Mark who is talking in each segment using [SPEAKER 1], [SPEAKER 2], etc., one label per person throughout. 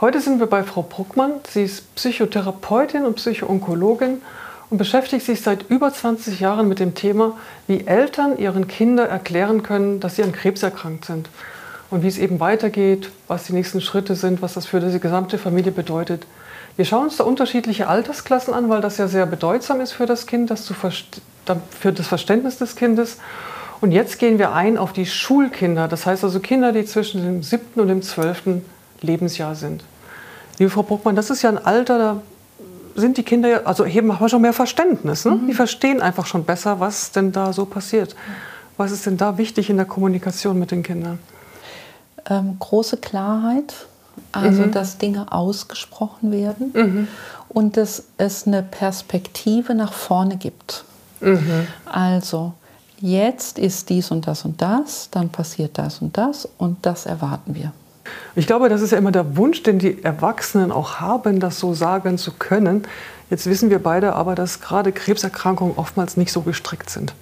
[SPEAKER 1] Heute sind wir bei Frau Bruckmann. Sie ist Psychotherapeutin und Psychoonkologin und beschäftigt sich seit über 20 Jahren mit dem Thema, wie Eltern ihren Kindern erklären können, dass sie an Krebs erkrankt sind und wie es eben weitergeht, was die nächsten Schritte sind, was das für die gesamte Familie bedeutet. Wir schauen uns da unterschiedliche Altersklassen an, weil das ja sehr bedeutsam ist für das Kind, das für das Verständnis des Kindes. Und jetzt gehen wir ein auf die Schulkinder, das heißt also Kinder, die zwischen dem siebten und dem zwölften Lebensjahr sind. Liebe Frau Bruckmann, das ist ja ein Alter, da sind die Kinder, also haben schon mehr Verständnis. Ne? Mhm. Die verstehen einfach schon besser, was denn da so passiert. Was ist denn da wichtig in der Kommunikation mit den Kindern?
[SPEAKER 2] Ähm, große Klarheit, also mhm. dass Dinge ausgesprochen werden mhm. und dass es eine Perspektive nach vorne gibt. Mhm. Also jetzt ist dies und das und das, dann passiert das und das und das erwarten wir.
[SPEAKER 1] Ich glaube, das ist ja immer der Wunsch, den die Erwachsenen auch haben, das so sagen zu können. Jetzt wissen wir beide aber, dass gerade Krebserkrankungen oftmals nicht so gestrickt sind.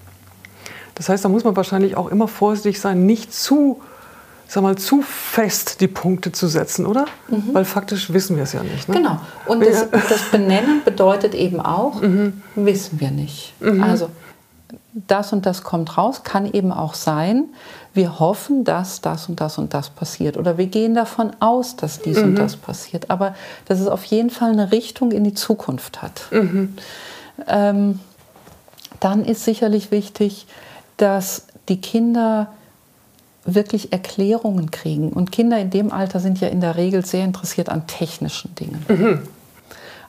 [SPEAKER 1] Das heißt, da muss man wahrscheinlich auch immer vorsichtig sein, nicht zu, sag mal, zu fest die Punkte zu setzen, oder? Mhm. Weil faktisch wissen wir es ja nicht.
[SPEAKER 2] Ne? Genau. Und das, das, Benennen bedeutet eben auch, mhm. wissen wir nicht. Mhm. Also das und das kommt raus, kann eben auch sein, wir hoffen, dass das und das und das passiert oder wir gehen davon aus, dass dies mhm. und das passiert, aber dass es auf jeden Fall eine Richtung in die Zukunft hat. Mhm. Ähm, dann ist sicherlich wichtig, dass die Kinder wirklich Erklärungen kriegen. Und Kinder in dem Alter sind ja in der Regel sehr interessiert an technischen Dingen. Mhm.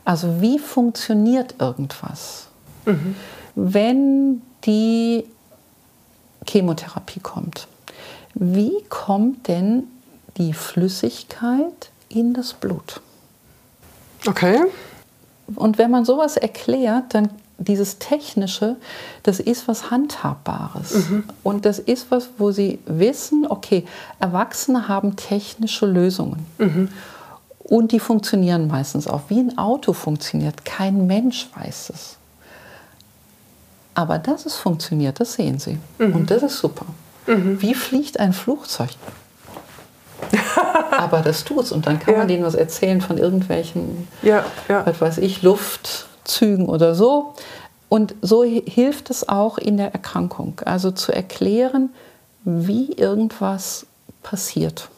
[SPEAKER 2] Also wie funktioniert irgendwas? Mhm. Wenn die Chemotherapie kommt. Wie kommt denn die Flüssigkeit in das Blut?
[SPEAKER 1] Okay.
[SPEAKER 2] Und wenn man sowas erklärt, dann dieses Technische, das ist was Handhabbares. Mhm. Und das ist was, wo sie wissen, okay, Erwachsene haben technische Lösungen. Mhm. Und die funktionieren meistens auch. Wie ein Auto funktioniert. Kein Mensch weiß es. Aber dass es funktioniert, das sehen Sie. Mhm. Und das ist super. Mhm. Wie fliegt ein Flugzeug? Aber das tut es. Und dann kann ja. man denen was erzählen von irgendwelchen, ja, ja. was weiß ich, Luftzügen oder so. Und so hilft es auch in der Erkrankung. Also zu erklären, wie irgendwas passiert.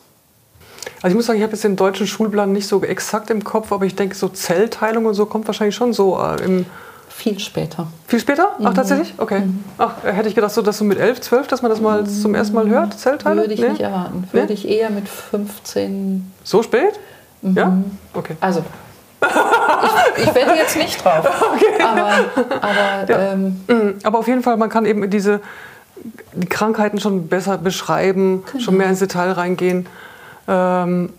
[SPEAKER 1] Also ich muss sagen, ich habe jetzt den deutschen Schulplan nicht so exakt im Kopf, aber ich denke, so Zellteilung und so kommt wahrscheinlich schon so äh, im
[SPEAKER 2] viel später.
[SPEAKER 1] Viel später? Ach, mhm. tatsächlich? Okay. Mhm. Ach, hätte ich gedacht, so, dass so mit 11, 12, dass man das mal zum ersten Mal hört, Zellteile?
[SPEAKER 2] Würde ich nee? nicht erwarten. Würde nee? ich eher mit 15.
[SPEAKER 1] So spät?
[SPEAKER 2] Mhm.
[SPEAKER 1] Ja? Okay.
[SPEAKER 2] Also, ich, ich wette jetzt nicht drauf. Okay. Aber, aber,
[SPEAKER 1] ja. ähm, mhm. aber auf jeden Fall, man kann eben diese die Krankheiten schon besser beschreiben, genau. schon mehr ins Detail reingehen. Ähm,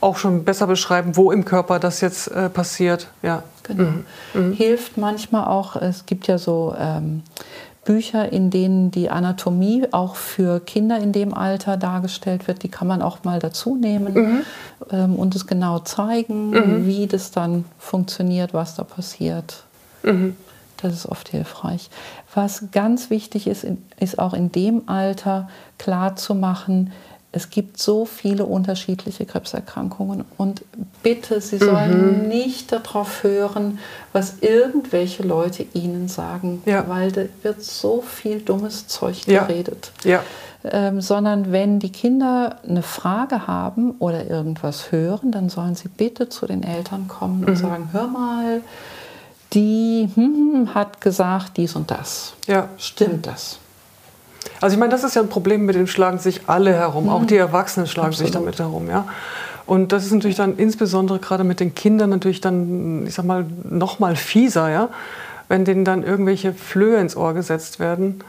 [SPEAKER 1] auch schon besser beschreiben, wo im Körper das jetzt äh, passiert. Ja.
[SPEAKER 2] Genau. Mhm. Mhm. Hilft manchmal auch, es gibt ja so ähm, Bücher, in denen die Anatomie auch für Kinder in dem Alter dargestellt wird. Die kann man auch mal dazu nehmen mhm. ähm, und es genau zeigen, mhm. wie das dann funktioniert, was da passiert. Mhm. Das ist oft hilfreich. Was ganz wichtig ist, ist auch in dem Alter klar zu machen, es gibt so viele unterschiedliche Krebserkrankungen und bitte, Sie sollen mhm. nicht darauf hören, was irgendwelche Leute Ihnen sagen, ja. weil da wird so viel dummes Zeug geredet. Ja. ja. Ähm, sondern wenn die Kinder eine Frage haben oder irgendwas hören, dann sollen sie bitte zu den Eltern kommen und mhm. sagen, hör mal, die hm, hm hat gesagt dies und das. Ja. Stimmt das?
[SPEAKER 1] Also ich meine, das ist ja ein Problem, mit dem schlagen sich alle herum. Mhm. Auch die Erwachsenen schlagen Absolut. sich damit herum. Ja? Und das ist natürlich dann insbesondere gerade mit den Kindern natürlich dann, ich sag mal, noch mal fieser, ja? wenn denen dann irgendwelche Flöhe ins Ohr gesetzt werden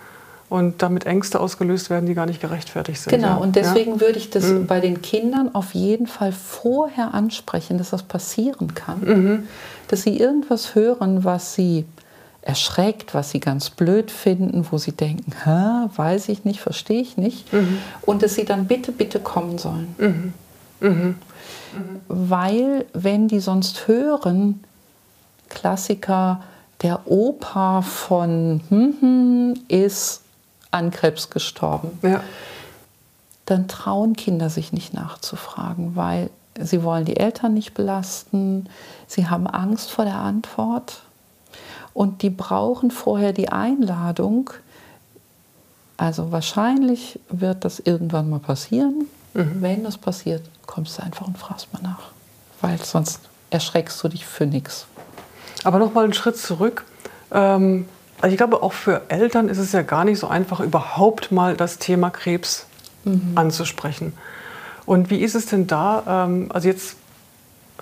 [SPEAKER 1] und damit Ängste ausgelöst werden, die gar nicht gerechtfertigt sind.
[SPEAKER 2] Genau, ja? und deswegen ja? würde ich das mhm. bei den Kindern auf jeden Fall vorher ansprechen, dass das passieren kann. Mhm. Dass sie irgendwas hören, was sie erschreckt, was sie ganz blöd finden, wo sie denken, Hä, weiß ich nicht, verstehe ich nicht. Mhm. Und dass sie dann bitte, bitte kommen sollen. Mhm. Mhm. Weil wenn die sonst hören, Klassiker, der Opa von hm, hm, ist an Krebs gestorben, ja. dann trauen Kinder sich nicht nachzufragen, weil sie wollen die Eltern nicht belasten, sie haben Angst vor der Antwort und die brauchen vorher die Einladung. Also wahrscheinlich wird das irgendwann mal passieren. Mhm. Wenn das passiert, kommst du einfach und fragst mal nach, weil sonst erschreckst du dich für nichts.
[SPEAKER 1] Aber noch mal einen Schritt zurück. Ähm, also ich glaube, auch für Eltern ist es ja gar nicht so einfach, überhaupt mal das Thema Krebs mhm. anzusprechen. Und wie ist es denn da? Ähm, also jetzt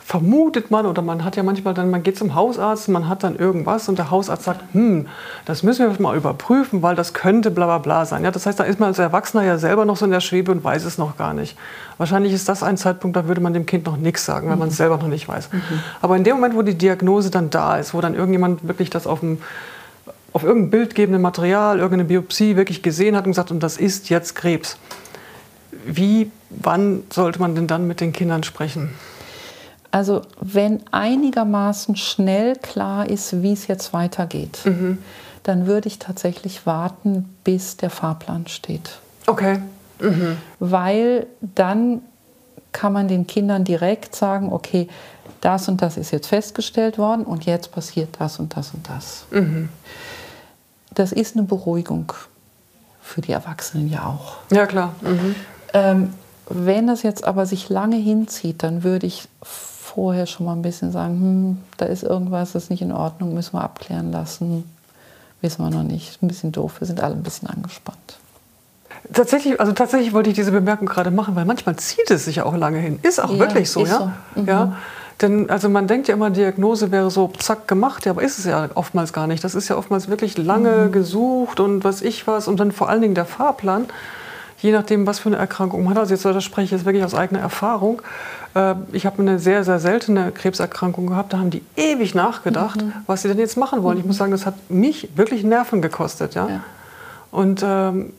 [SPEAKER 1] vermutet man oder man hat ja manchmal dann, man geht zum Hausarzt, man hat dann irgendwas und der Hausarzt sagt, hm, das müssen wir mal überprüfen, weil das könnte bla bla bla sein. Ja, das heißt, da ist man als Erwachsener ja selber noch so in der Schwebe und weiß es noch gar nicht. Wahrscheinlich ist das ein Zeitpunkt, da würde man dem Kind noch nichts sagen, weil man es mhm. selber noch nicht weiß. Mhm. Aber in dem Moment, wo die Diagnose dann da ist, wo dann irgendjemand wirklich das auf dem auf irgendein bildgebenden Material, irgendeine Biopsie wirklich gesehen hat und gesagt, und das ist jetzt Krebs. Wie, wann sollte man denn dann mit den Kindern sprechen?
[SPEAKER 2] Also wenn einigermaßen schnell klar ist, wie es jetzt weitergeht, mhm. dann würde ich tatsächlich warten, bis der Fahrplan steht.
[SPEAKER 1] Okay.
[SPEAKER 2] Mhm. Weil dann kann man den Kindern direkt sagen, okay, das und das ist jetzt festgestellt worden und jetzt passiert das und das und das. Mhm. Das ist eine Beruhigung für die Erwachsenen ja auch.
[SPEAKER 1] Ja, klar. Mhm.
[SPEAKER 2] Ähm, wenn das jetzt aber sich lange hinzieht, dann würde ich vorher schon mal ein bisschen sagen, hm, da ist irgendwas, das ist nicht in Ordnung, müssen wir abklären lassen. Wissen wir noch nicht. Ein bisschen doof, wir sind alle ein bisschen angespannt.
[SPEAKER 1] Tatsächlich, also tatsächlich wollte ich diese Bemerkung gerade machen, weil manchmal zieht es sich ja auch lange hin. Ist auch ja, wirklich so, ja. So. Mhm. ja. Denn also man denkt ja immer, Diagnose wäre so zack gemacht, ja, aber ist es ja oftmals gar nicht. Das ist ja oftmals wirklich lange mhm. gesucht und was ich was und dann vor allen Dingen der Fahrplan, je nachdem, was für eine Erkrankung man hat. Also jetzt das spreche ich jetzt wirklich aus eigener Erfahrung. Äh, ich habe eine sehr, sehr seltene Krebserkrankung gehabt. Da haben die ewig nachgedacht, mhm. was sie denn jetzt machen wollen. Mhm. Ich muss sagen, das hat mich wirklich Nerven gekostet. Ja? ja. Und ähm,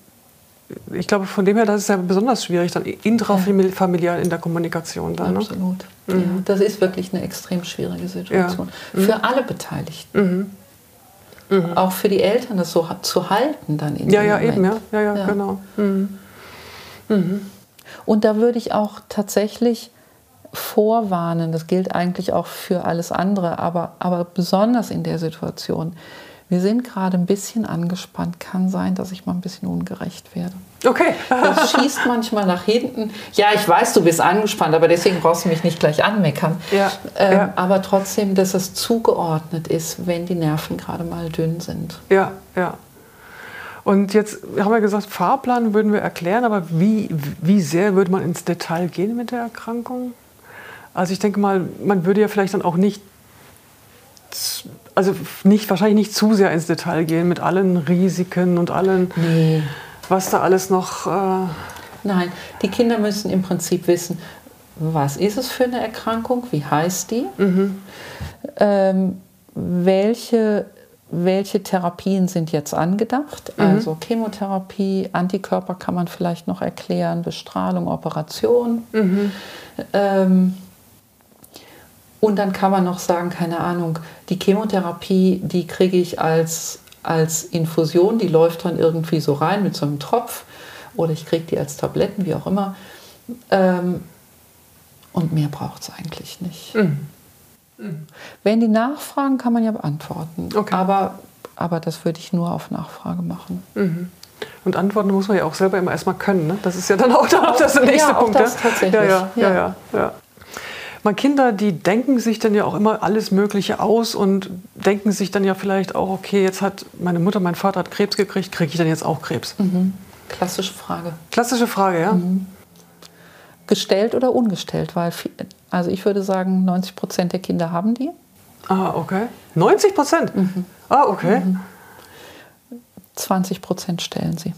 [SPEAKER 1] ich glaube, von dem her, das ist ja besonders schwierig, dann intrafamilial in der Kommunikation. Dann,
[SPEAKER 2] ne? Absolut. Mhm. Ja, das ist wirklich eine extrem schwierige Situation. Ja. Für mhm. alle Beteiligten. Mhm. Mhm. Auch für die Eltern, das so zu halten dann in
[SPEAKER 1] Ja, ja, Moment. eben, ja, ja, ja, ja. genau.
[SPEAKER 2] Mhm. Und da würde ich auch tatsächlich vorwarnen, das gilt eigentlich auch für alles andere, aber, aber besonders in der Situation, wir sind gerade ein bisschen angespannt. Kann sein, dass ich mal ein bisschen ungerecht werde.
[SPEAKER 1] Okay.
[SPEAKER 2] das schießt manchmal nach hinten. Ja, ich weiß, du bist angespannt, aber deswegen brauchst du mich nicht gleich anmeckern. Ja. Ähm, ja. Aber trotzdem, dass es zugeordnet ist, wenn die Nerven gerade mal dünn sind.
[SPEAKER 1] Ja, ja. Und jetzt haben wir gesagt, Fahrplan würden wir erklären, aber wie, wie sehr würde man ins Detail gehen mit der Erkrankung? Also ich denke mal, man würde ja vielleicht dann auch nicht also nicht, wahrscheinlich nicht zu sehr ins Detail gehen mit allen Risiken und allen, nee. was da alles noch. Äh
[SPEAKER 2] Nein, die Kinder müssen im Prinzip wissen, was ist es für eine Erkrankung, wie heißt die, mhm. ähm, welche, welche Therapien sind jetzt angedacht, mhm. also Chemotherapie, Antikörper kann man vielleicht noch erklären, Bestrahlung, Operation. Mhm. Ähm, und dann kann man noch sagen, keine Ahnung, die Chemotherapie, die kriege ich als, als Infusion, die läuft dann irgendwie so rein mit so einem Tropf oder ich kriege die als Tabletten, wie auch immer. Ähm, und mehr braucht es eigentlich nicht. Mhm. Mhm. Wenn die nachfragen, kann man ja beantworten. Okay. Aber, aber das würde ich nur auf Nachfrage machen.
[SPEAKER 1] Mhm. Und antworten muss man ja auch selber immer erstmal können. Ne? Das ist ja dann auch, auch das der nächste ja, Punkt. Das
[SPEAKER 2] ja? tatsächlich.
[SPEAKER 1] Ja, ja, ja. ja, ja. Mal Kinder, die denken sich dann ja auch immer alles Mögliche aus und denken sich dann ja vielleicht auch, okay, jetzt hat meine Mutter, mein Vater hat Krebs gekriegt, kriege ich dann jetzt auch Krebs?
[SPEAKER 2] Mhm. Klassische Frage.
[SPEAKER 1] Klassische Frage, ja. Mhm.
[SPEAKER 2] Gestellt oder ungestellt? Weil, also ich würde sagen, 90 Prozent der Kinder haben die.
[SPEAKER 1] Ah, okay. 90 Prozent? Mhm. Ah, okay.
[SPEAKER 2] 20 mhm. Prozent stellen sie.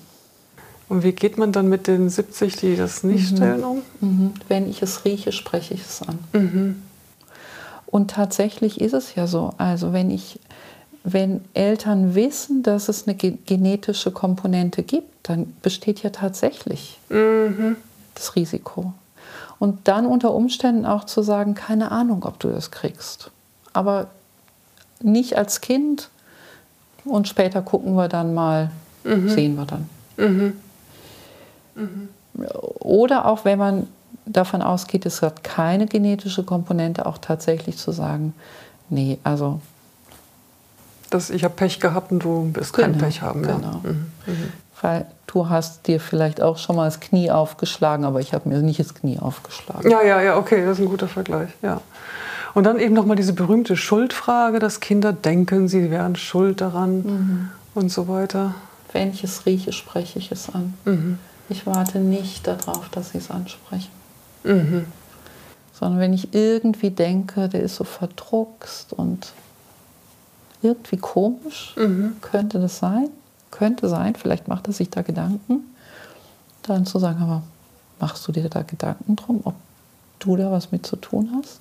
[SPEAKER 1] Und wie geht man dann mit den 70, die das nicht mhm. stellen, um?
[SPEAKER 2] Mhm. Wenn ich es rieche, spreche ich es an. Mhm. Und tatsächlich ist es ja so. Also wenn ich, wenn Eltern wissen, dass es eine genetische Komponente gibt, dann besteht ja tatsächlich mhm. das Risiko. Und dann unter Umständen auch zu sagen, keine Ahnung, ob du das kriegst. Aber nicht als Kind und später gucken wir dann mal, mhm. sehen wir dann. Mhm. Oder auch wenn man davon ausgeht, es hat keine genetische Komponente, auch tatsächlich zu sagen, nee, also.
[SPEAKER 1] Dass ich habe Pech gehabt und du wirst kein genau, Pech haben. Genau. Ja. Mhm.
[SPEAKER 2] Mhm. Weil du hast dir vielleicht auch schon mal das Knie aufgeschlagen, aber ich habe mir nicht das Knie aufgeschlagen.
[SPEAKER 1] Ja, ja, ja, okay, das ist ein guter Vergleich. Ja. Und dann eben nochmal diese berühmte Schuldfrage, dass Kinder denken, sie wären schuld daran mhm. und so weiter.
[SPEAKER 2] Wenn ich es rieche, spreche ich es an. Mhm. Ich warte nicht darauf, dass sie es ansprechen. Mhm. Sondern wenn ich irgendwie denke, der ist so verdruckst und irgendwie komisch, mhm. könnte das sein? Könnte sein, vielleicht macht er sich da Gedanken. Dann zu sagen, aber machst du dir da Gedanken drum, ob du da was mit zu tun hast?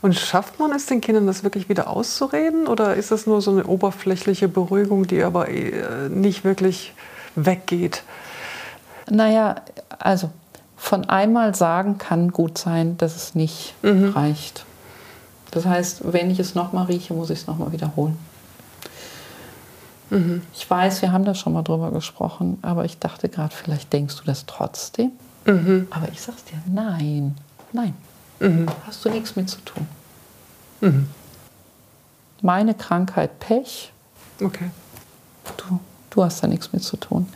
[SPEAKER 1] Und schafft man es den Kindern, das wirklich wieder auszureden? Oder ist das nur so eine oberflächliche Beruhigung, die aber äh, nicht wirklich weggeht?
[SPEAKER 2] Naja, also von einmal sagen kann gut sein, dass es nicht mhm. reicht. Das heißt, wenn ich es nochmal rieche, muss ich es nochmal wiederholen. Mhm. Ich weiß, wir haben da schon mal drüber gesprochen, aber ich dachte gerade, vielleicht denkst du das trotzdem. Mhm. Aber ich sag's dir, nein, nein. Mhm. Hast du nichts mit zu tun. Mhm. Meine Krankheit Pech.
[SPEAKER 1] Okay.
[SPEAKER 2] Du, du hast da nichts mit zu tun.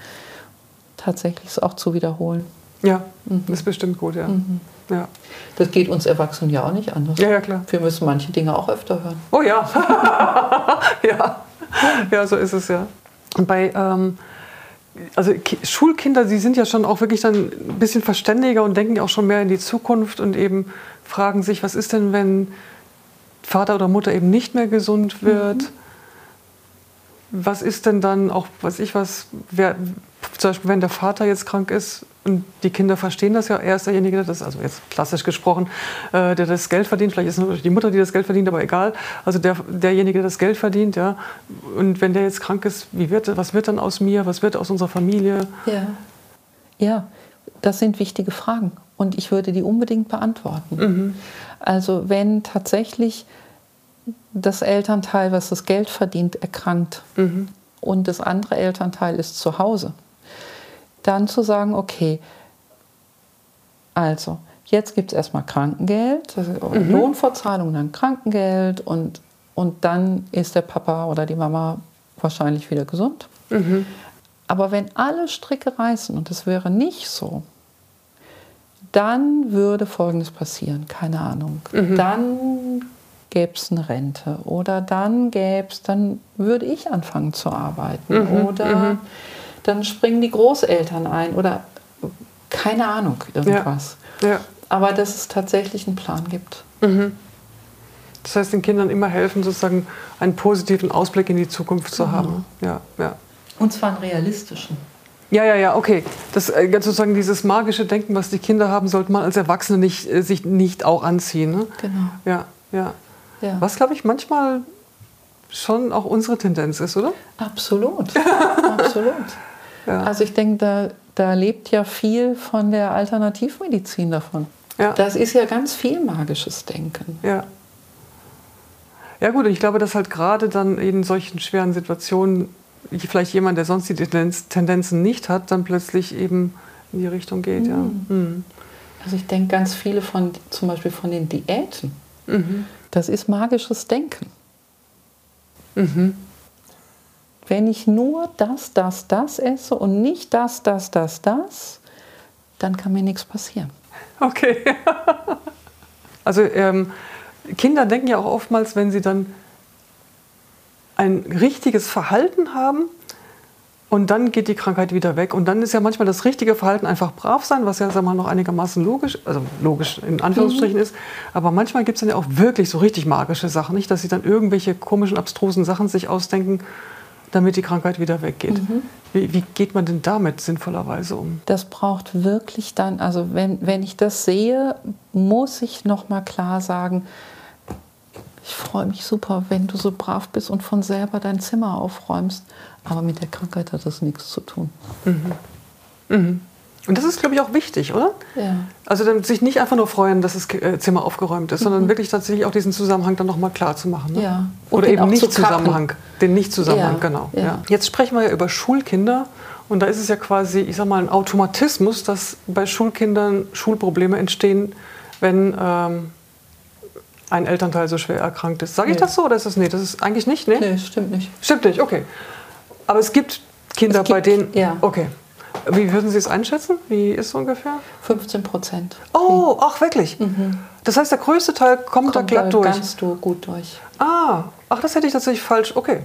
[SPEAKER 2] Tatsächlich ist auch zu wiederholen.
[SPEAKER 1] Ja, mhm. ist bestimmt gut, ja. Mhm. ja.
[SPEAKER 2] Das geht uns Erwachsenen ja auch nicht anders.
[SPEAKER 1] Ja, ja, klar.
[SPEAKER 2] Wir müssen manche Dinge auch öfter hören.
[SPEAKER 1] Oh ja. ja. Ja, so ist es ja. Und bei ähm, also Schulkinder, sie sind ja schon auch wirklich dann ein bisschen verständiger und denken ja auch schon mehr in die Zukunft und eben fragen sich, was ist denn, wenn Vater oder Mutter eben nicht mehr gesund wird? Mhm. Was ist denn dann auch, weiß ich was, wer, zum Beispiel, wenn der Vater jetzt krank ist und die Kinder verstehen das ja, er ist derjenige, der das, also jetzt klassisch gesprochen, äh, der das Geld verdient, vielleicht ist es die Mutter, die das Geld verdient, aber egal, also der, derjenige, der das Geld verdient, ja, und wenn der jetzt krank ist, wie wird, was wird dann aus mir, was wird aus unserer Familie?
[SPEAKER 2] Ja, ja das sind wichtige Fragen und ich würde die unbedingt beantworten. Mhm. Also wenn tatsächlich das Elternteil, was das Geld verdient, erkrankt mhm. und das andere Elternteil ist zu Hause, dann zu sagen, okay, also jetzt gibt es erstmal Krankengeld, mhm. Lohnfortzahlung, dann Krankengeld und, und dann ist der Papa oder die Mama wahrscheinlich wieder gesund. Mhm. Aber wenn alle Stricke reißen und es wäre nicht so, dann würde Folgendes passieren, keine Ahnung. Mhm. Dann gäbe es eine Rente oder dann gäbe es, dann würde ich anfangen zu arbeiten mhm. oder mhm dann springen die Großeltern ein oder keine Ahnung, irgendwas. Ja. ja. Aber dass es tatsächlich einen Plan gibt. Mhm.
[SPEAKER 1] Das heißt, den Kindern immer helfen, sozusagen einen positiven Ausblick in die Zukunft zu mhm. haben. Ja, ja.
[SPEAKER 2] Und zwar einen realistischen.
[SPEAKER 1] Ja, ja, ja, okay. Das äh, sozusagen dieses magische Denken, was die Kinder haben, sollte man als Erwachsene nicht, äh, sich nicht auch anziehen. Ne?
[SPEAKER 2] Genau.
[SPEAKER 1] Ja, ja. ja. Was, glaube ich, manchmal schon auch unsere Tendenz ist, oder?
[SPEAKER 2] Absolut. Absolut. Ja. Also ich denke, da, da lebt ja viel von der Alternativmedizin davon. Ja. Das ist ja ganz viel magisches Denken.
[SPEAKER 1] Ja. Ja gut, ich glaube, dass halt gerade dann in solchen schweren Situationen vielleicht jemand, der sonst die Tendenz, Tendenzen nicht hat, dann plötzlich eben in die Richtung geht. Mhm. Ja. Mhm.
[SPEAKER 2] Also ich denke ganz viele von, zum Beispiel von den Diäten. Mhm. Das ist magisches Denken. Mhm wenn ich nur das, das, das esse und nicht das, das, das, das, dann kann mir nichts passieren.
[SPEAKER 1] Okay. also ähm, Kinder denken ja auch oftmals, wenn sie dann ein richtiges Verhalten haben und dann geht die Krankheit wieder weg. Und dann ist ja manchmal das richtige Verhalten einfach brav sein, was ja sag mal, noch einigermaßen logisch, also logisch in Anführungsstrichen mhm. ist. Aber manchmal gibt es dann ja auch wirklich so richtig magische Sachen, nicht, dass sie dann irgendwelche komischen, abstrusen Sachen sich ausdenken damit die Krankheit wieder weggeht. Mhm. Wie, wie, geht man denn damit sinnvollerweise um?
[SPEAKER 2] Das braucht wirklich dann, also wenn, wenn ich das sehe, muss ich noch mal klar sagen, ich freue mich super, wenn du so brav bist und von selber dein Zimmer aufräumst. Aber mit der Krankheit hat das nichts zu tun. Mhm.
[SPEAKER 1] Mhm. Und das ist, glaube ich, auch wichtig, oder?
[SPEAKER 2] Ja.
[SPEAKER 1] Also dann sich nicht einfach nur freuen, dass das äh, Zimmer aufgeräumt ist, mhm. sondern wirklich tatsächlich auch diesen Zusammenhang dann nochmal klar zu machen. Ne?
[SPEAKER 2] Ja.
[SPEAKER 1] Und oder eben nicht Zusammenhang. Den Nicht-Zusammenhang, ja. genau. Ja. Jetzt sprechen wir ja über Schulkinder Und da ist es ja quasi, ich sag mal, ein Automatismus, dass bei Schulkindern Schulprobleme entstehen, wenn ähm, ein Elternteil so schwer erkrankt ist. Sage ich nee. das so oder ist das nee? Das ist eigentlich nicht,
[SPEAKER 2] ne? Nee, stimmt nicht.
[SPEAKER 1] Stimmt nicht, okay. Aber es gibt Kinder, es gibt, bei denen.
[SPEAKER 2] Ja.
[SPEAKER 1] Okay. Wie würden Sie es einschätzen? Wie ist es ungefähr?
[SPEAKER 2] 15 Prozent.
[SPEAKER 1] Oh, ach wirklich? Mhm. Das heißt, der größte Teil kommt, kommt da glatt durch?
[SPEAKER 2] Ganz du gut durch.
[SPEAKER 1] Ah, ach, das hätte ich tatsächlich falsch. Okay.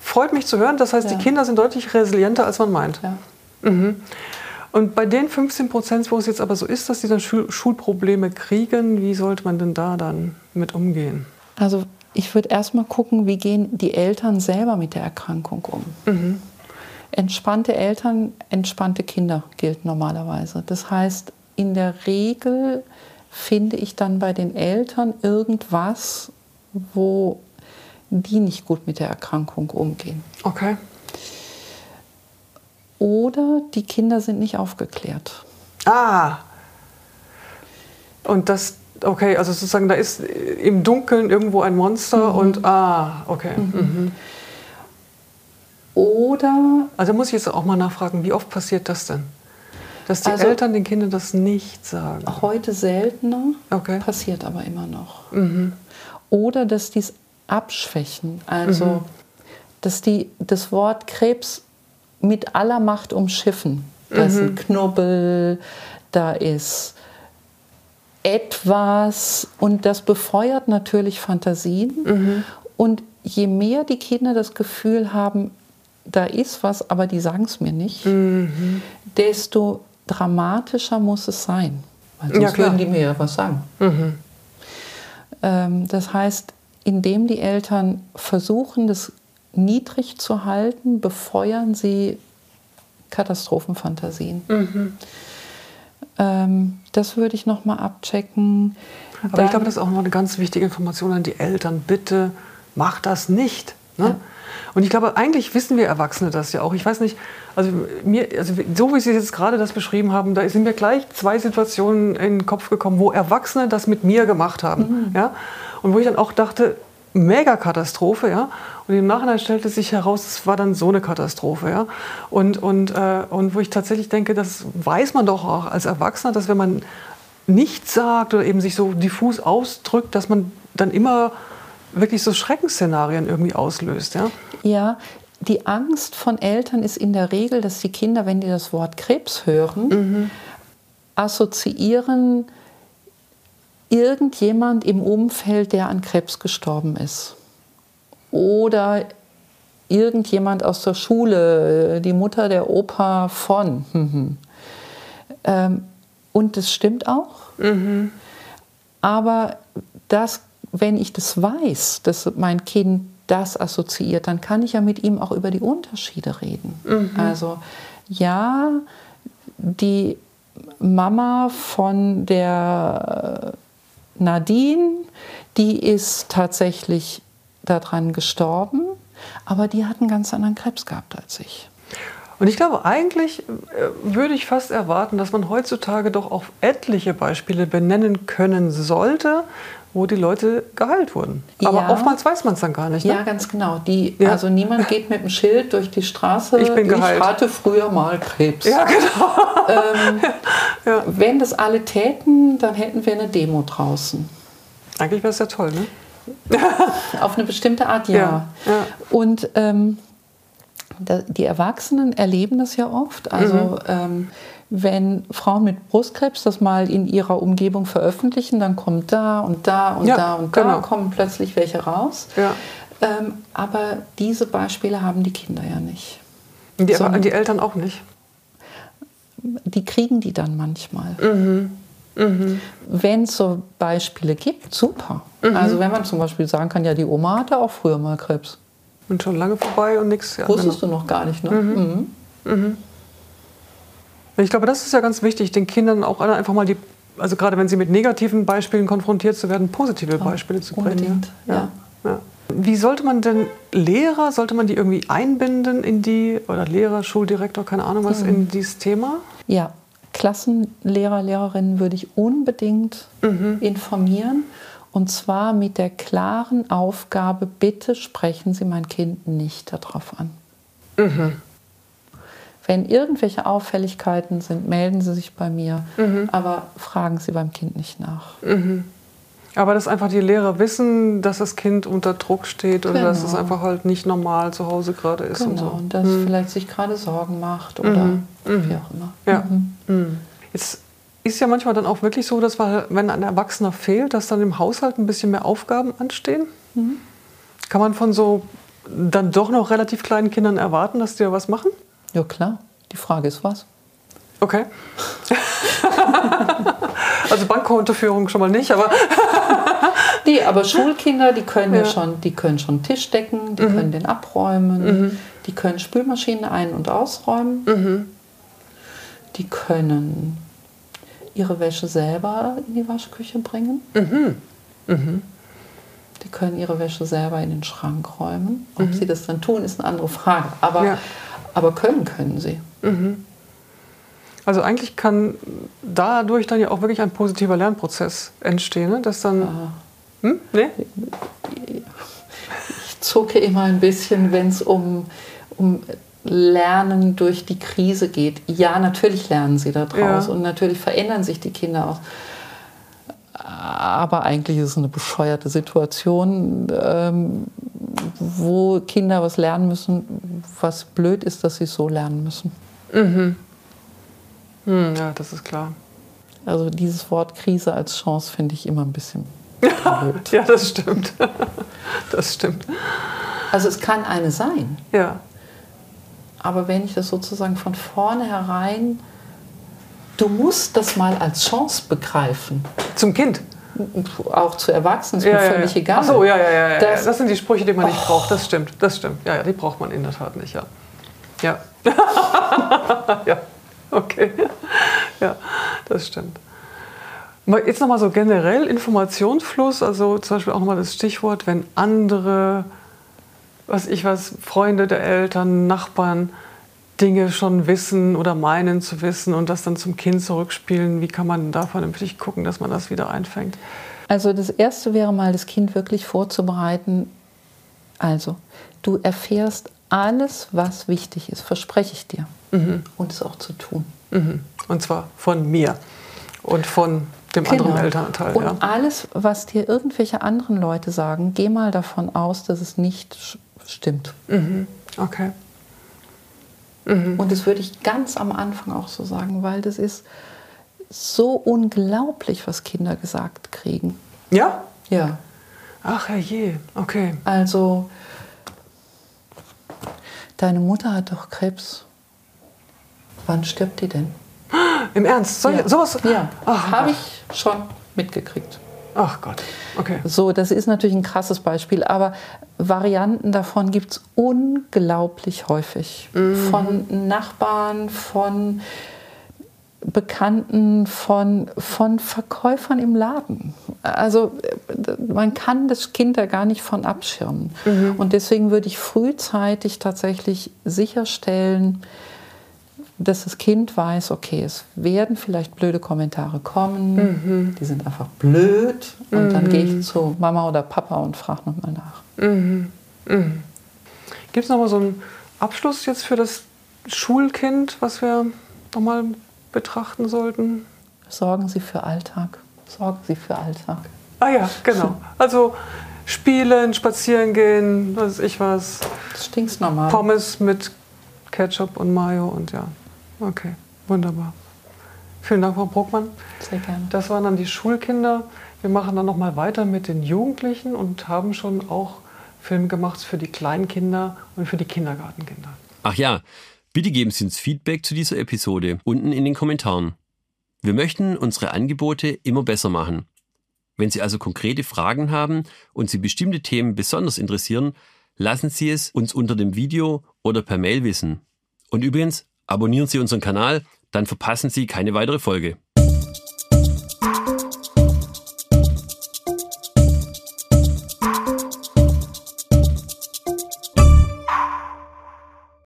[SPEAKER 1] Freut mich zu hören. Das heißt, ja. die Kinder sind deutlich resilienter, als man meint.
[SPEAKER 2] Ja.
[SPEAKER 1] Mhm. Und bei den 15 Prozent, wo es jetzt aber so ist, dass sie dann Schul Schulprobleme kriegen, wie sollte man denn da dann mit umgehen?
[SPEAKER 2] Also ich würde erstmal gucken, wie gehen die Eltern selber mit der Erkrankung um. Mhm. Entspannte Eltern, entspannte Kinder gilt normalerweise. Das heißt, in der Regel finde ich dann bei den Eltern irgendwas, wo die nicht gut mit der Erkrankung umgehen.
[SPEAKER 1] Okay.
[SPEAKER 2] Oder die Kinder sind nicht aufgeklärt.
[SPEAKER 1] Ah. Und das, okay, also sozusagen, da ist im Dunkeln irgendwo ein Monster mhm. und ah, okay. Mhm. Mhm.
[SPEAKER 2] Oder.
[SPEAKER 1] Also muss ich jetzt auch mal nachfragen, wie oft passiert das denn? Dass die also, Eltern den Kindern das nicht sagen.
[SPEAKER 2] Heute seltener,
[SPEAKER 1] okay.
[SPEAKER 2] passiert aber immer noch. Mhm. Oder dass die es abschwächen. Also, mhm. dass die das Wort Krebs mit aller Macht umschiffen. Da ist ein mhm. Knubbel, da ist etwas und das befeuert natürlich Fantasien. Mhm. Und je mehr die Kinder das Gefühl haben, da ist was, aber die sagen es mir nicht, mhm. desto dramatischer muss es sein.
[SPEAKER 1] Weil sonst ja, würden die mir ja was sagen. Mhm.
[SPEAKER 2] Ähm, das heißt, indem die Eltern versuchen, das niedrig zu halten, befeuern sie Katastrophenfantasien. Mhm. Ähm, das würde ich noch mal abchecken.
[SPEAKER 1] Aber Dann, ich glaube, das ist auch noch eine ganz wichtige Information an die Eltern. Bitte macht das nicht. Ne? Ja. Und ich glaube, eigentlich wissen wir Erwachsene das ja auch. Ich weiß nicht, also, mir, also so wie Sie jetzt gerade das beschrieben haben, da sind mir gleich zwei Situationen in den Kopf gekommen, wo Erwachsene das mit mir gemacht haben. Mhm. Ja? Und wo ich dann auch dachte, Megakatastrophe, ja. Und im Nachhinein stellte sich heraus, es war dann so eine Katastrophe, ja. Und, und, äh, und wo ich tatsächlich denke, das weiß man doch auch als Erwachsener, dass wenn man nichts sagt oder eben sich so diffus ausdrückt, dass man dann immer wirklich so Schreckensszenarien irgendwie auslöst, ja.
[SPEAKER 2] Ja, die Angst von Eltern ist in der Regel, dass die Kinder, wenn die das Wort Krebs hören, mhm. assoziieren, irgendjemand im Umfeld, der an Krebs gestorben ist. Oder irgendjemand aus der Schule, die Mutter der Opa von. ähm, und das stimmt auch. Mhm. Aber das, wenn ich das weiß, dass mein Kind das assoziiert, dann kann ich ja mit ihm auch über die Unterschiede reden. Mhm. Also ja, die Mama von der Nadine, die ist tatsächlich daran gestorben, aber die hat einen ganz anderen Krebs gehabt als ich.
[SPEAKER 1] Und ich glaube, eigentlich äh, würde ich fast erwarten, dass man heutzutage doch auch etliche Beispiele benennen können sollte, wo die Leute geheilt wurden. Aber ja. oftmals weiß man es dann gar nicht.
[SPEAKER 2] Ne? Ja, ganz genau. Die, ja. Also niemand geht mit dem Schild durch die Straße.
[SPEAKER 1] Ich bin geheilt.
[SPEAKER 2] Ich hatte früher mal Krebs.
[SPEAKER 1] Ja, genau.
[SPEAKER 2] Ähm, ja. Wenn das alle täten, dann hätten wir eine Demo draußen.
[SPEAKER 1] Eigentlich wäre es ja toll, ne?
[SPEAKER 2] Auf eine bestimmte Art, ja. ja. Und ähm, die Erwachsenen erleben das ja oft. Also mhm. ähm, wenn Frauen mit Brustkrebs das mal in ihrer Umgebung veröffentlichen, dann kommt da und da und ja, da und da genau. kommen plötzlich welche raus.
[SPEAKER 1] Ja.
[SPEAKER 2] Ähm, aber diese Beispiele haben die Kinder ja nicht.
[SPEAKER 1] Die, so, die Eltern auch nicht.
[SPEAKER 2] Die kriegen die dann manchmal. Mhm. Mhm. Wenn es so Beispiele gibt, super. Mhm. Also wenn man zum Beispiel sagen kann, ja, die Oma hatte auch früher mal Krebs.
[SPEAKER 1] Und schon lange vorbei und nichts. Ja,
[SPEAKER 2] Wusstest genau. du noch gar nicht, ne? Mhm.
[SPEAKER 1] Mhm. mhm. Ich glaube, das ist ja ganz wichtig, den Kindern auch einfach mal die, also gerade wenn sie mit negativen Beispielen konfrontiert zu werden, positive Beispiele zu bringen.
[SPEAKER 2] Unbedingt, ja. ja.
[SPEAKER 1] ja. Wie sollte man denn Lehrer, sollte man die irgendwie einbinden in die, oder Lehrer, Schuldirektor, keine Ahnung was, mhm. in dieses Thema?
[SPEAKER 2] Ja, Klassenlehrer, Lehrerinnen würde ich unbedingt mhm. informieren. Und zwar mit der klaren Aufgabe, bitte sprechen Sie mein Kind nicht darauf an. Mhm. Wenn irgendwelche Auffälligkeiten sind, melden Sie sich bei mir, mhm. aber fragen Sie beim Kind nicht nach.
[SPEAKER 1] Mhm. Aber dass einfach die Lehrer wissen, dass das Kind unter Druck steht oder genau. dass es einfach halt nicht normal zu Hause gerade ist.
[SPEAKER 2] Genau, und, so. und dass mhm. vielleicht sich gerade Sorgen macht oder mhm. wie auch immer.
[SPEAKER 1] Ja. Mhm. Mhm. Jetzt ist ja manchmal dann auch wirklich so, dass wenn ein Erwachsener fehlt, dass dann im Haushalt ein bisschen mehr Aufgaben anstehen. Mhm. Kann man von so dann doch noch relativ kleinen Kindern erwarten, dass die ja was machen?
[SPEAKER 2] Ja klar. Die Frage ist was.
[SPEAKER 1] Okay. also Bankkontoführung schon mal nicht, aber.
[SPEAKER 2] nee, aber Schulkinder, die können ja. schon, die können schon Tisch decken, die mhm. können den abräumen, mhm. die können Spülmaschinen ein- und ausräumen, mhm. die können ihre Wäsche selber in die Waschküche bringen. Mhm. Mhm. Die können ihre Wäsche selber in den Schrank räumen. Ob mhm. sie das dann tun, ist eine andere Frage. Aber, ja. aber können können sie. Mhm.
[SPEAKER 1] Also eigentlich kann dadurch dann ja auch wirklich ein positiver Lernprozess entstehen, ne? dass dann... Ah. Hm? Nee?
[SPEAKER 2] Ich zucke immer ein bisschen, wenn es um, um Lernen durch die Krise geht. Ja, natürlich lernen sie daraus ja. und natürlich verändern sich die Kinder auch. Aber eigentlich ist es eine bescheuerte Situation, ähm, wo Kinder was lernen müssen, was blöd ist, dass sie so lernen müssen. Mhm.
[SPEAKER 1] Hm, ja, das ist klar.
[SPEAKER 2] Also dieses Wort Krise als Chance finde ich immer ein bisschen blöd.
[SPEAKER 1] ja, das stimmt. Das stimmt.
[SPEAKER 2] Also es kann eine sein.
[SPEAKER 1] Ja.
[SPEAKER 2] Aber wenn ich das sozusagen von vornherein, du musst das mal als Chance begreifen.
[SPEAKER 1] Zum Kind?
[SPEAKER 2] Auch zu Erwachsenen, ist ja, mir ja, völlig
[SPEAKER 1] ja.
[SPEAKER 2] egal.
[SPEAKER 1] Ach so, ja, ja, ja. Das, das, sind die Sprüche, die man nicht oh. braucht. Das stimmt, das stimmt. Ja, ja, die braucht man in der Tat nicht, ja. Ja. ja. Okay. Ja, das stimmt. Jetzt nochmal so generell Informationsfluss, also zum Beispiel auch nochmal das Stichwort, wenn andere, was ich was, Freunde der Eltern, Nachbarn Dinge schon wissen oder meinen zu wissen und das dann zum Kind zurückspielen, wie kann man da vernünftig gucken, dass man das wieder einfängt?
[SPEAKER 2] Also das Erste wäre mal, das Kind wirklich vorzubereiten. Also, du erfährst alles, was wichtig ist, verspreche ich dir. Mhm. Und es auch zu tun.
[SPEAKER 1] Mhm. Und zwar von mir und von dem genau. anderen Elternteil.
[SPEAKER 2] Und ja. alles, was dir irgendwelche anderen Leute sagen, geh mal davon aus, dass es nicht stimmt.
[SPEAKER 1] Mhm. Okay.
[SPEAKER 2] Mhm. Und das würde ich ganz am Anfang auch so sagen, weil das ist so unglaublich, was Kinder gesagt kriegen.
[SPEAKER 1] Ja?
[SPEAKER 2] Ja.
[SPEAKER 1] Ach je, okay.
[SPEAKER 2] Also, deine Mutter hat doch Krebs. Wann stirbt die denn?
[SPEAKER 1] Im Ernst? Soll
[SPEAKER 2] ja.
[SPEAKER 1] sowas?
[SPEAKER 2] Ja, habe ich schon mitgekriegt.
[SPEAKER 1] Ach Gott, okay.
[SPEAKER 2] So, das ist natürlich ein krasses Beispiel, aber Varianten davon gibt es unglaublich häufig. Mhm. Von Nachbarn, von Bekannten, von, von Verkäufern im Laden. Also man kann das Kind da gar nicht von abschirmen. Mhm. Und deswegen würde ich frühzeitig tatsächlich sicherstellen, dass das Kind weiß, okay, es werden vielleicht blöde Kommentare kommen, mhm. die sind einfach blöd und mhm. dann gehe ich zu Mama oder Papa und frage nochmal nach. Mhm.
[SPEAKER 1] mhm. Gibt es nochmal so einen Abschluss jetzt für das Schulkind, was wir nochmal betrachten sollten?
[SPEAKER 2] Sorgen Sie für Alltag. Sorgen Sie für Alltag.
[SPEAKER 1] Ah ja, genau. Also spielen, spazieren gehen, was weiß ich was.
[SPEAKER 2] Das stinkt normal.
[SPEAKER 1] Pommes mit Ketchup und Mayo und ja. Okay, wunderbar. Vielen Dank, Frau Bruckmann.
[SPEAKER 2] Sehr gerne.
[SPEAKER 1] Das waren dann die Schulkinder. Wir machen dann noch mal weiter mit den Jugendlichen und haben schon auch Film gemacht für die Kleinkinder und für die Kindergartenkinder.
[SPEAKER 3] Ach ja, bitte geben Sie uns Feedback zu dieser Episode unten in den Kommentaren. Wir möchten unsere Angebote immer besser machen. Wenn Sie also konkrete Fragen haben und Sie bestimmte Themen besonders interessieren, lassen Sie es uns unter dem Video oder per Mail wissen. Und übrigens, Abonnieren Sie unseren Kanal, dann verpassen Sie keine weitere Folge.